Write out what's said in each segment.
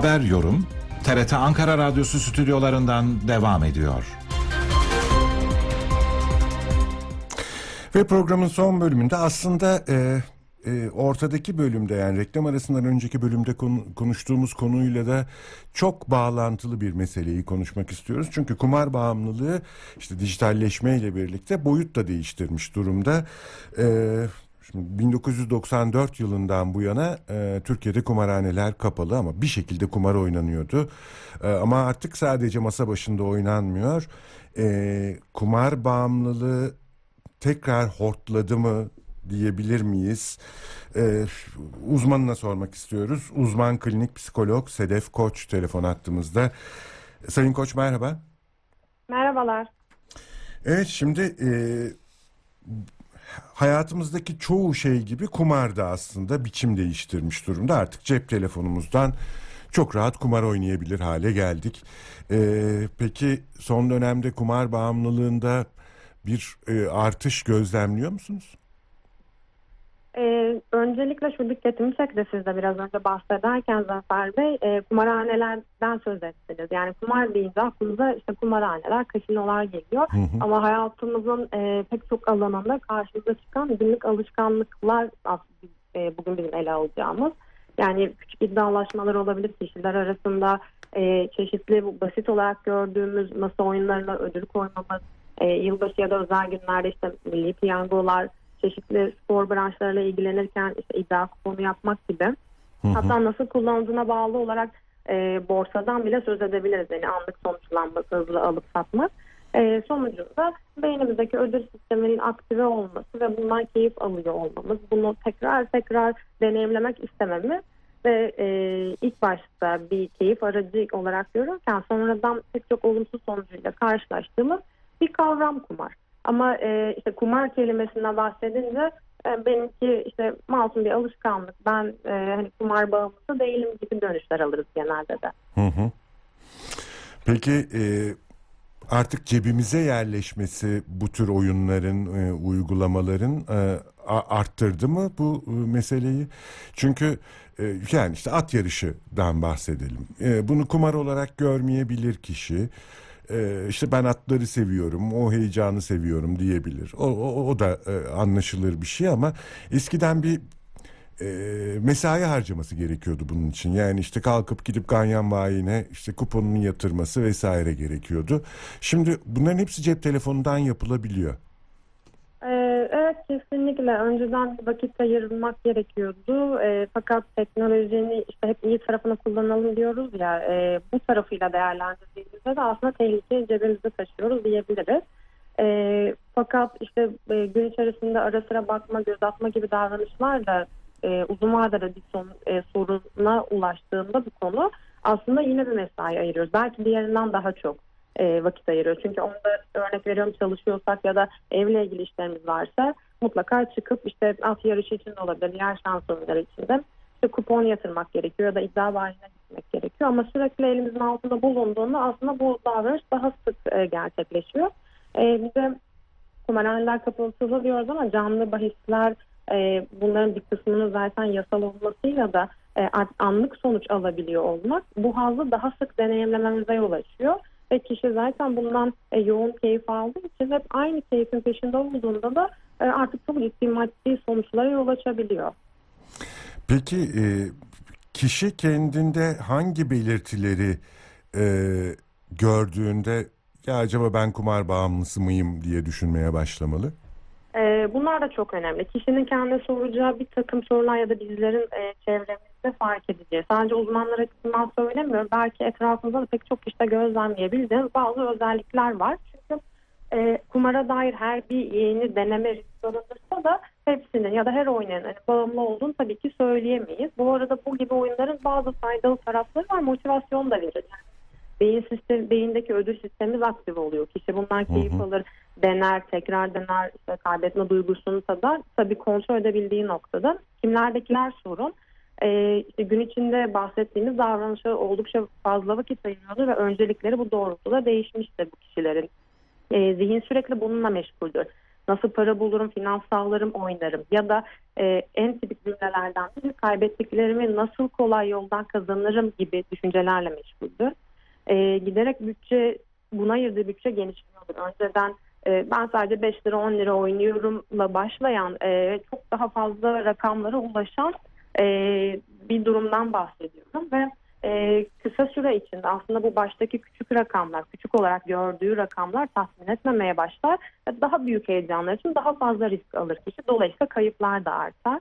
Haber yorum TRT Ankara Radyosu stüdyolarından devam ediyor. Ve programın son bölümünde aslında e, e, ortadaki bölümde yani reklam arasından önceki bölümde konu, konuştuğumuz konuyla da çok bağlantılı bir meseleyi konuşmak istiyoruz. Çünkü kumar bağımlılığı işte dijitalleşme ile birlikte boyut da değiştirmiş durumda. E, Şimdi 1994 yılından bu yana e, Türkiye'de kumarhaneler kapalı ama bir şekilde kumar oynanıyordu. E, ama artık sadece masa başında oynanmıyor. E, kumar bağımlılığı tekrar hortladı mı diyebilir miyiz? Ee, uzmanına sormak istiyoruz. Uzman klinik psikolog Sedef Koç telefon attığımızda. Sayın Koç merhaba. Merhabalar. Evet şimdi e, hayatımızdaki çoğu şey gibi kumar da aslında biçim değiştirmiş durumda. Artık cep telefonumuzdan çok rahat kumar oynayabilir hale geldik. Ee, peki son dönemde kumar bağımlılığında bir e, artış gözlemliyor musunuz? Ee, öncelikle şu dikkatimi çekti siz de biraz önce bahsederken Zafer Bey e, kumarhanelerden söz ettiniz. Yani kumar deyince aklınıza işte kumarhaneler, kasinolar geliyor. Hı hı. Ama hayatımızın e, pek çok alanında karşımıza çıkan günlük alışkanlıklar aslında e, bugün bizim ele alacağımız. Yani küçük iddialaşmalar olabilir kişiler arasında e, çeşitli basit olarak gördüğümüz masa oyunlarına ödül koymamız, e, yılbaşı ya da özel günlerde işte milli piyangolar, çeşitli spor branşlarıyla ilgilenirken işte iddia kuponu yapmak gibi. Hı hı. Hatta nasıl kullanıldığına bağlı olarak e, borsadan bile söz edebiliriz. Yani anlık sonuçlanması, hızlı alıp satmak. E, sonucunda beynimizdeki ödül sisteminin aktive olması ve bundan keyif alıyor olmamız, bunu tekrar tekrar deneyimlemek istememiz ve e, ilk başta bir keyif aracı olarak görürken sonradan pek çok olumsuz sonucuyla karşılaştığımız bir kavram kumar. Ama e, işte kumar kelimesinden bahsedince e, benimki işte masum bir alışkanlık. Ben e, hani kumar bağımlısı değilim gibi dönüşler alırız genelde de. Hı hı. Peki e, artık cebimize yerleşmesi bu tür oyunların, e, uygulamaların e, arttırdı mı bu e, meseleyi? Çünkü e, yani işte at yarışından bahsedelim. E, bunu kumar olarak görmeyebilir kişi e, işte ben atları seviyorum, o heyecanı seviyorum diyebilir. O, o, o da e, anlaşılır bir şey ama eskiden bir e, mesai harcaması gerekiyordu bunun için. Yani işte kalkıp gidip ganyan bayine işte kuponunu yatırması vesaire gerekiyordu. Şimdi bunların hepsi cep telefonundan yapılabiliyor. Kesinlikle önceden vakit ayırmak gerekiyordu e, fakat teknolojinin işte hep iyi tarafını kullanalım diyoruz ya e, bu tarafıyla değerlendirdiğimizde de aslında tehlike cebimizde taşıyoruz diyebiliriz. E, fakat işte e, gün içerisinde ara sıra bakma göz atma gibi davranışlar da e, uzun vadede bir son, e, soruna ulaştığında bu konu aslında yine bir mesai ayırıyoruz. Belki diğerinden daha çok e, vakit ayırıyor. Çünkü onda örnek veriyorum çalışıyorsak ya da evle ilgili işlerimiz varsa mutlaka çıkıp işte at yarışı için de olabilir, diğer şans oyunları için de işte kupon yatırmak gerekiyor ya da iddia bahine gitmek gerekiyor. Ama sürekli elimizin altında bulunduğunda aslında bu davranış daha sık e, gerçekleşiyor. E, bize kumarhaneler kapatıldı diyoruz ama canlı bahisler e, bunların bir kısmının zaten yasal olmasıyla da e, anlık sonuç alabiliyor olmak bu hazzı daha sık deneyimlememize yol açıyor ve kişi zaten bundan e, yoğun keyif aldığı için hep aynı keyfin peşinde olduğunda da e, artık çok ciddi maddi sonuçlara yol açabiliyor. Peki e, kişi kendinde hangi belirtileri e, gördüğünde ya acaba ben kumar bağımlısı mıyım diye düşünmeye başlamalı? E, bunlar da çok önemli. Kişinin kendine soracağı bir takım sorular ya da bizlerin e, çevremizde fark edeceği. Sadece uzmanlar açısından söylemiyorum. Belki etrafımızda da pek çok işte gözlemleyebildiğimiz bazı özellikler var. Çünkü e, kumara dair her bir yeni deneme risk alınırsa da hepsinin ya da her oynayan hani bağımlı olduğunu tabii ki söyleyemeyiz. Bu arada bu gibi oyunların bazı faydalı tarafları var. Motivasyon da verir. Yani beyin sistemi, beyindeki ödül sistemimiz aktif oluyor. Kişi bundan keyif hı hı. alır, dener, tekrar dener, işte kaybetme duygusunu tadar. Tabii kontrol edebildiği noktada. Kimlerdekiler sorun. Ee, işte gün içinde bahsettiğimiz davranışa oldukça fazla vakit ayırıyordu ve öncelikleri bu doğrultuda değişmiştir bu kişilerin. Ee, zihin sürekli bununla meşguldür. nasıl para bulurum, finans sağlarım, oynarım. Ya da e, en tipik cümlelerden biri kaybettiklerimi nasıl kolay yoldan kazanırım gibi düşüncelerle meşguldür. E, giderek bütçe buna ayırdığı bütçe genişliyordur. Önceden e, ben sadece 5 lira 10 lira oynuyorumla başlayan e, çok daha fazla rakamlara ulaşan e, bir durumdan bahsediyorum ve e, kısa süre içinde aslında bu baştaki küçük rakamlar, küçük olarak gördüğü rakamlar tatmin etmemeye başlar. Daha büyük heyecanlar için daha fazla risk alır kişi. Dolayısıyla kayıplar da artar.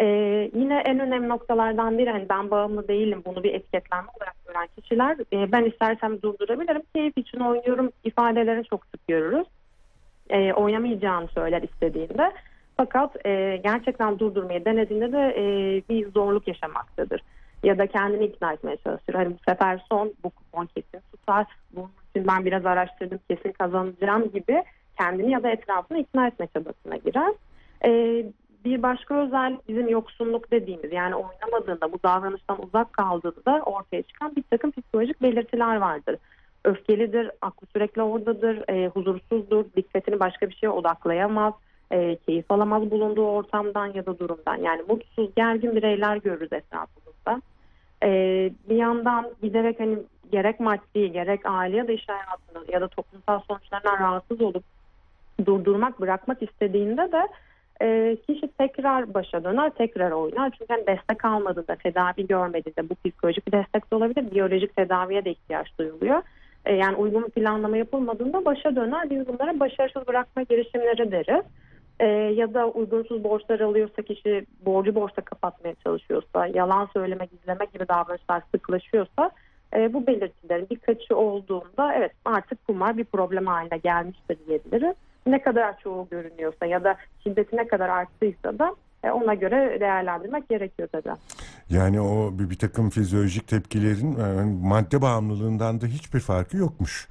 E, yine en önemli noktalardan biri hani ben bağımlı değilim bunu bir etiketlenme olarak gören kişiler e, ben istersem durdurabilirim keyif için oynuyorum ifadelerini çok sık görürüz e, oynamayacağını söyler istediğinde. Fakat e, gerçekten durdurmayı denediğinde de e, bir zorluk yaşamaktadır. Ya da kendini ikna etmeye çalışır. Hani bu sefer son bu kupon kesin tutar. Bunun için ben biraz araştırdım kesin kazanacağım gibi kendini ya da etrafını ikna etme çabasına girer. E, bir başka özellik bizim yoksunluk dediğimiz yani oynamadığında bu davranıştan uzak kaldığında ortaya çıkan bir takım psikolojik belirtiler vardır öfkelidir, aklı sürekli oradadır, e, huzursuzdur, dikkatini başka bir şeye odaklayamaz, e, keyif alamaz bulunduğu ortamdan ya da durumdan. Yani mutsuz, gergin bireyler görürüz etrafımızda. E, bir yandan giderek hani gerek maddi, gerek aile ya da iş hayatında ya da toplumsal sonuçlarından rahatsız olup durdurmak, bırakmak istediğinde de e, kişi tekrar başa döner, tekrar oynar. Çünkü hani destek almadığında, tedavi görmediğinde bu psikolojik bir destek de olabilir, biyolojik tedaviye de ihtiyaç duyuluyor. E, yani uygun planlama yapılmadığında başa döner. Biz bunlara başarısız bırakma girişimleri deriz. E, ya da uygunsuz borçlar alıyorsa kişi borcu borçla kapatmaya çalışıyorsa, yalan söyleme, gizleme gibi davranışlar sıklaşıyorsa e, bu belirtilerin birkaçı olduğunda evet artık kumar bir problem haline gelmiştir diyebiliriz. Ne kadar çoğu görünüyorsa ya da şiddeti ne kadar arttıysa da e, ona göre değerlendirmek gerekiyor tabii. Yani o bir, bir takım fizyolojik tepkilerin yani madde bağımlılığından da hiçbir farkı yokmuş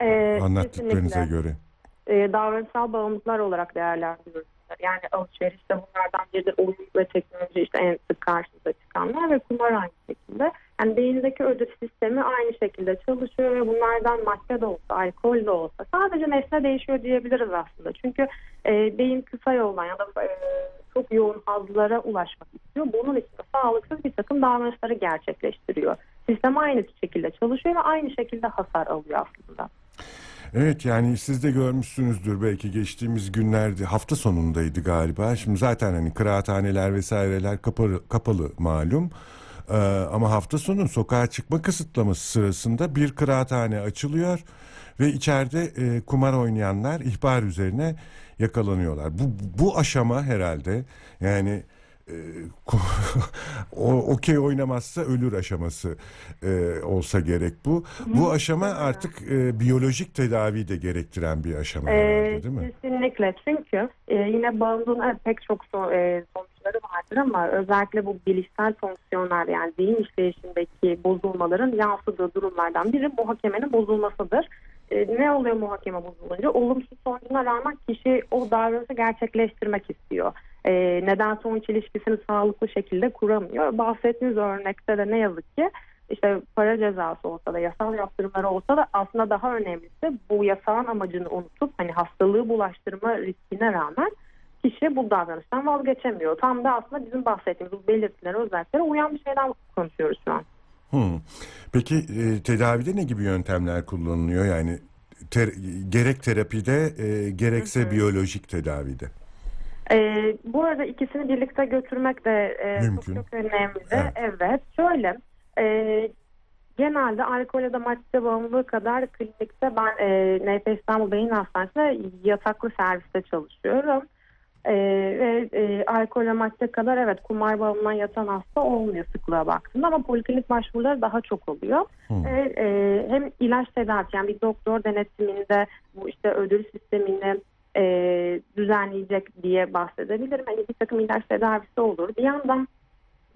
Ee, anlattıklarınıza kesinlikle. göre. E, davranışsal bağımlılıklar olarak değerlendiriyoruz. Yani alışveriş de bunlardan biridir. Oyun ve teknoloji işte en sık karşımıza çıkanlar ve kumar aynı şekilde. Yani beyindeki ödül sistemi aynı şekilde çalışıyor ve bunlardan madde de olsa, alkol de olsa sadece nesne değişiyor diyebiliriz aslında. Çünkü e, beyin kısa yoldan ya da e, çok yoğun hazlara ulaşmak istiyor. Bunun için de sağlıksız bir takım davranışları gerçekleştiriyor. Sistem aynı şekilde çalışıyor ve aynı şekilde hasar alıyor aslında. Evet yani siz de görmüşsünüzdür belki geçtiğimiz günlerde hafta sonundaydı galiba. Şimdi zaten hani kıraathaneler vesaireler kapalı, kapalı malum. Ee, ama hafta sonu sokağa çıkma kısıtlaması sırasında bir kıraathane açılıyor ve içeride e, kumar oynayanlar ihbar üzerine yakalanıyorlar. Bu, bu aşama herhalde yani o okey oynamazsa ölür aşaması e, olsa gerek bu. Bu aşama artık e, biyolojik tedavi de gerektiren bir aşama Ee, herhalde değil mi? kesinlikle çünkü e, yine bağımlılığın evet, pek çok so- e, sonuçları vardır ama özellikle bu bilişsel fonksiyonlar yani beyin işleyişindeki bozulmaların yansıdığı durumlardan biri muhakemenin bozulmasıdır. E, ne oluyor muhakeme bozulunca? Olumsuz sonucuna rağmen kişi o davranışı gerçekleştirmek istiyor. E, neden sonuç ilişkisini sağlıklı şekilde kuramıyor. Bahsettiğiniz örnekte de ne yazık ki işte para cezası olsa da yasal yaptırımları olsa da aslında daha önemlisi bu yasağın amacını unutup hani hastalığı bulaştırma riskine rağmen kişi bu davranıştan vazgeçemiyor. Tam da aslında bizim bahsettiğimiz bu belirtilere özelliklere uyan bir şeyden konuşuyoruz şu an. Hmm. Peki e, tedavide ne gibi yöntemler kullanılıyor? Yani ter- gerek terapide e, gerekse biyolojik tedavide. Ee, bu arada ikisini birlikte götürmek de e, çok Mümkün. çok önemli. Evet. Evet. Şöyle e, genelde alkol ya da madde bağımlılığı kadar klinikte ben e, NP İstanbul Beyin Hastanesi'nde yataklı serviste çalışıyorum. E, ve e, alkol ve madde kadar evet kumar bağımlılığına yatan hasta olmuyor sıklığa baktığında ama poliklinik başvuruları daha çok oluyor. Hmm. E, e, hem ilaç tedavisi yani bir doktor denetiminde bu işte ödül sistemini e, düzenleyecek diye bahsedebilirim. Hani bir takım ilaç tedavisi olur. Bir yandan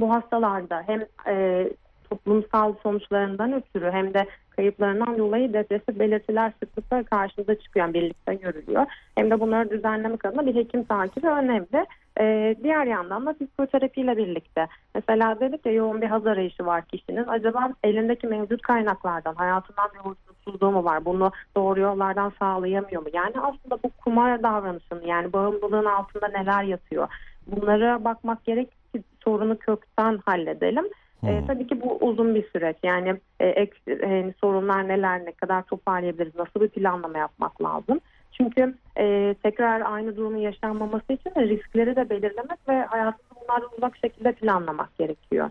bu hastalarda hem e, toplumsal sonuçlarından ötürü hem de kayıplarından dolayı depresif belirtiler sıklıkla karşımıza çıkıyor. Birlikte görülüyor. Hem de bunları düzenlemek adına bir hekim takibi önemli. E, diğer yandan da psikoterapiyle birlikte mesela dedik ya yoğun bir haz arayışı var kişinin. Acaba elindeki mevcut kaynaklardan hayatından bir huzursuzluğu mu var? Bunu doğru yollardan sağlayamıyor mu? Yani aslında bu kumar davranışının yani bağımlılığın altında neler yatıyor? Bunlara bakmak gerek ki sorunu kökten halledelim. E, tabii ki bu uzun bir süreç. Yani e, ek, e, sorunlar neler, ne kadar toparlayabiliriz, nasıl bir planlama yapmak lazım. Çünkü e, tekrar aynı durumun yaşanmaması için de riskleri de belirlemek ve hayatını bunlardan uzak şekilde planlamak gerekiyor.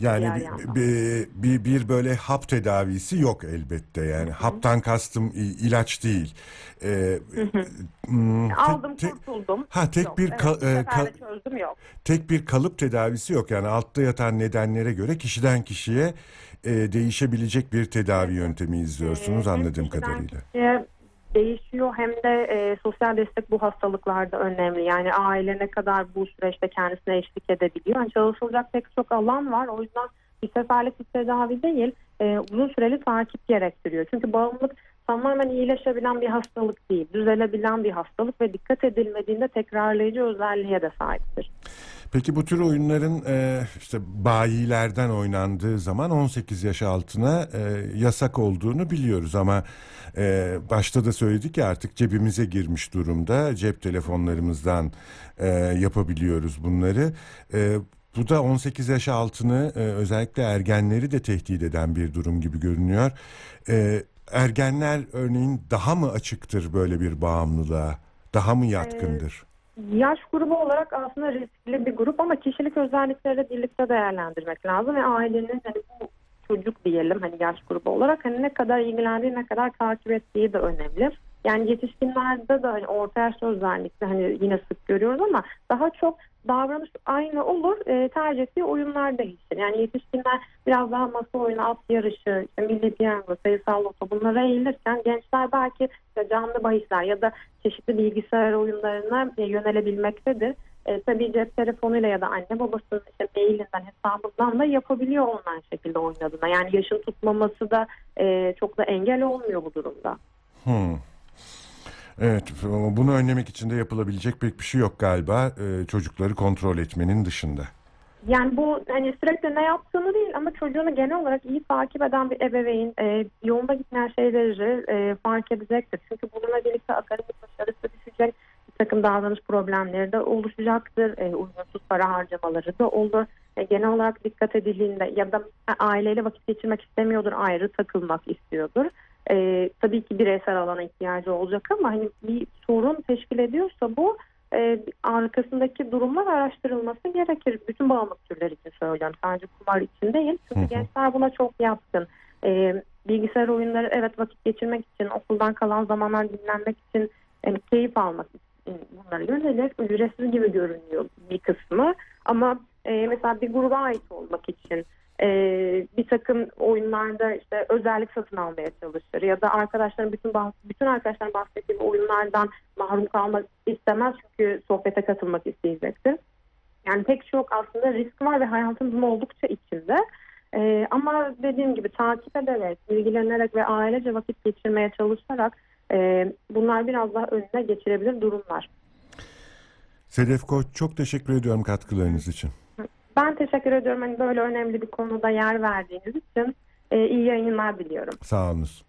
Yani Diğer bir, yandan. bir, bir, bir böyle hap tedavisi yok elbette yani haptan kastım ilaç değil. Ee, tek- Aldım tek- kurtuldum. Ha, tek Yok, bir evet, ka- bir e, çözdüm yok. tek bir kalıp tedavisi yok yani altta yatan nedenlere göre kişiden kişiye e, değişebilecek bir tedavi yöntemi izliyorsunuz Ee, anladığım kişiden kadarıyla. kişiye değişiyor hem de e, sosyal destek bu hastalıklarda önemli. Yani aile ne kadar bu süreçte kendisine eşlik edebiliyor. Yani çalışılacak pek çok alan var. O yüzden bir seferlik bir tedavi değil, e, uzun süreli takip gerektiriyor. Çünkü bağımlılık tamamen iyileşebilen bir hastalık değil. Düzelebilen bir hastalık ve dikkat edilmediğinde tekrarlayıcı özelliğe de sahiptir. Peki bu tür oyunların e, işte bayilerden oynandığı zaman 18 yaş altına e, yasak olduğunu biliyoruz ama e, başta da söyledik ya artık cebimize girmiş durumda cep telefonlarımızdan e, yapabiliyoruz bunları. E, bu da 18 yaş altını e, özellikle ergenleri de tehdit eden bir durum gibi görünüyor. E, ergenler örneğin daha mı açıktır böyle bir bağımlılığa? Daha mı yatkındır? Yaş grubu olarak aslında riskli bir grup ama kişilik özellikleriyle birlikte değerlendirmek lazım ve ailenin hani bu çocuk diyelim hani yaş grubu olarak hani ne kadar ilgilendiği ne kadar takip ettiği de önemli. Yani yetişkinlerde de hani orta yaş özellikle hani yine sık görüyoruz ama daha çok davranış aynı olur e, tercih ettiği oyunlar değişir. Yani yetişkinler biraz daha masa oyunu, at yarışı, işte milli piyango, sayısal loto bunlara eğilirken gençler belki işte canlı bahisler ya da çeşitli bilgisayar oyunlarına e, yönelebilmektedir. E, tabii cep telefonuyla ya da anne babasının işte mailinden hesabından da yapabiliyor online şekilde oynadığına. Yani yaşın tutmaması da e, çok da engel olmuyor bu durumda. Hmm. Evet, bunu önlemek için de yapılabilecek pek bir şey yok galiba e, çocukları kontrol etmenin dışında. Yani bu hani sürekli ne yaptığını değil ama çocuğunu genel olarak iyi takip eden bir ebeveyn e, yolunda gitmeyen şeyleri e, fark edecektir. Çünkü bununla birlikte akademik başarısı düşecek, bir takım davranış problemleri de oluşacaktır, e, uygunsuz para harcamaları da olur. E, genel olarak dikkat edildiğinde ya da aileyle vakit geçirmek istemiyordur, ayrı takılmak istiyordur. E, tabii ki bireysel alana ihtiyacı olacak ama hani bir sorun teşkil ediyorsa bu e, arkasındaki durumlar araştırılması gerekir. Bütün bağımlılık türleri için söylüyorum. Sadece kumar için değil. Çünkü gençler buna çok yatkın. E, bilgisayar oyunları evet vakit geçirmek için, okuldan kalan zamanlar dinlenmek için, yani keyif almak için bunlara yönelir. Ücretsiz gibi görünüyor bir kısmı. Ama e, mesela bir gruba ait olmak için e, bir takım oyunlarda işte özellik satın almaya çalışır ya da arkadaşların bütün bütün arkadaşların bahsettiği oyunlardan mahrum kalmak istemez çünkü sohbete katılmak isteyecektir. Yani pek çok aslında risk var ve hayatımızın oldukça içinde. E, ama dediğim gibi takip ederek, ilgilenerek ve ailece vakit geçirmeye çalışarak e, bunlar biraz daha önüne geçirebilir durumlar. Sedef Koç çok teşekkür ediyorum katkılarınız için. Ben teşekkür ediyorum hani böyle önemli bir konuda yer verdiğiniz için. E, iyi yayınlar diliyorum. Sağ olunuz.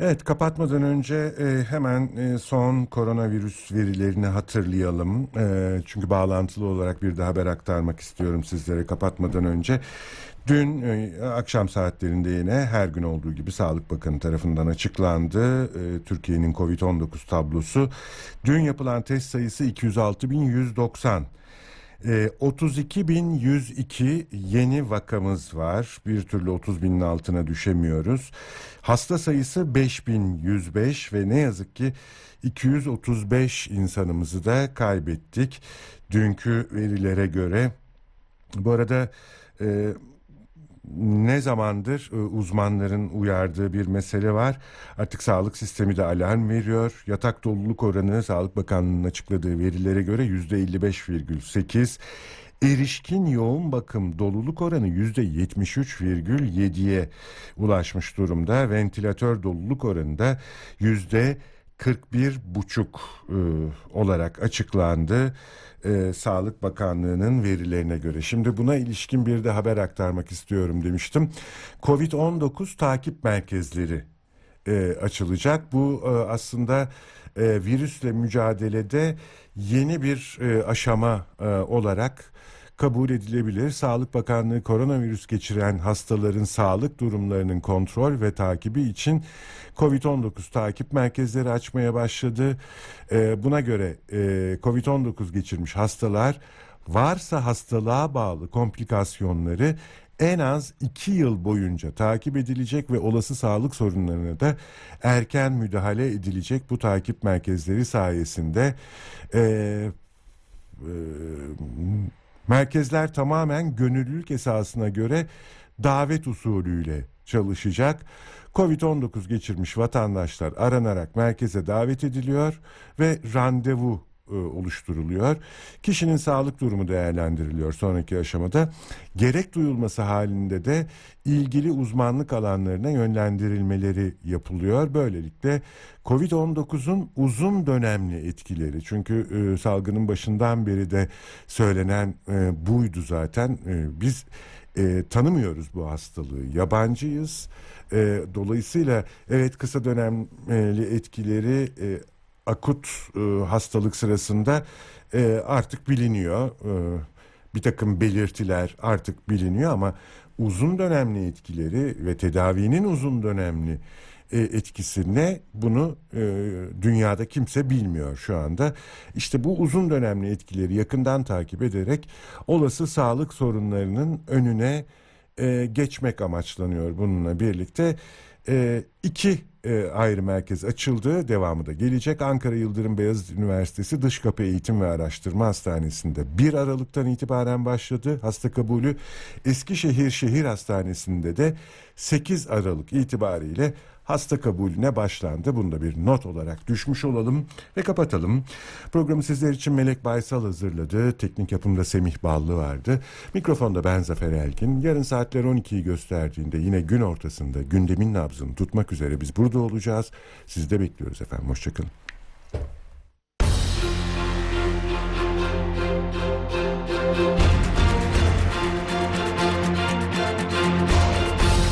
Evet kapatmadan önce e, hemen e, son koronavirüs verilerini hatırlayalım. E, çünkü bağlantılı olarak bir de haber aktarmak istiyorum sizlere kapatmadan önce. Dün e, akşam saatlerinde yine her gün olduğu gibi Sağlık Bakanı tarafından açıklandı. E, Türkiye'nin Covid-19 tablosu. Dün yapılan test sayısı 206.190. E, 32.102 yeni vakamız var. Bir türlü 30 binin altına düşemiyoruz. Hasta sayısı 5105 ve ne yazık ki 235 insanımızı da kaybettik. Dünkü verilere göre. Bu arada e, ne zamandır e, uzmanların uyardığı bir mesele var. Artık sağlık sistemi de alarm veriyor. Yatak doluluk oranı Sağlık Bakanlığı'nın açıkladığı verilere göre %55,8. Erişkin yoğun bakım doluluk oranı %73,7'ye ulaşmış durumda. Ventilatör doluluk oranı da yüzde 41,5 e, olarak açıklandı. E, Sağlık Bakanlığı'nın verilerine göre. Şimdi buna ilişkin bir de haber aktarmak istiyorum demiştim. Covid-19 takip merkezleri e, açılacak. Bu e, aslında e, virüsle mücadelede yeni bir e, aşama e, olarak kabul edilebilir. Sağlık Bakanlığı koronavirüs geçiren hastaların sağlık durumlarının kontrol ve takibi için COVID-19 takip merkezleri açmaya başladı. E, buna göre e, COVID-19 geçirmiş hastalar varsa hastalığa bağlı komplikasyonları en az 2 yıl boyunca takip edilecek ve olası sağlık sorunlarına da erken müdahale edilecek bu takip merkezleri sayesinde e, e, merkezler tamamen gönüllülük esasına göre davet usulüyle çalışacak. Covid-19 geçirmiş vatandaşlar aranarak merkeze davet ediliyor ve randevu oluşturuluyor. Kişinin sağlık durumu değerlendiriliyor sonraki aşamada. Gerek duyulması halinde de ilgili uzmanlık alanlarına yönlendirilmeleri yapılıyor. Böylelikle Covid-19'un uzun dönemli etkileri çünkü e, salgının başından beri de söylenen e, buydu zaten. E, biz e, tanımıyoruz bu hastalığı. Yabancıyız. E, dolayısıyla evet kısa dönemli etkileri e, akut e, hastalık sırasında e, artık biliniyor. E, bir takım belirtiler artık biliniyor ama uzun dönemli etkileri ve tedavinin uzun dönemli e, etkisi ne bunu e, dünyada kimse bilmiyor şu anda. İşte bu uzun dönemli etkileri yakından takip ederek olası sağlık sorunlarının önüne e, geçmek amaçlanıyor bununla birlikte. E, iki e, ayrı merkez açıldı. Devamı da gelecek. Ankara Yıldırım Beyazıt Üniversitesi Dış Kapı Eğitim ve Araştırma Hastanesi'nde 1 Aralık'tan itibaren başladı hasta kabulü. Eskişehir Şehir Hastanesi'nde de 8 Aralık itibariyle hasta kabulüne başlandı. Bunu da bir not olarak düşmüş olalım ve kapatalım. Programı sizler için Melek Baysal hazırladı. Teknik yapımda Semih Ballı vardı. Mikrofonda ben Zafer Elkin. Yarın saatler 12'yi gösterdiğinde yine gün ortasında gündemin nabzını tutmak üzere biz burada olacağız. Sizi de bekliyoruz efendim. Hoşçakalın.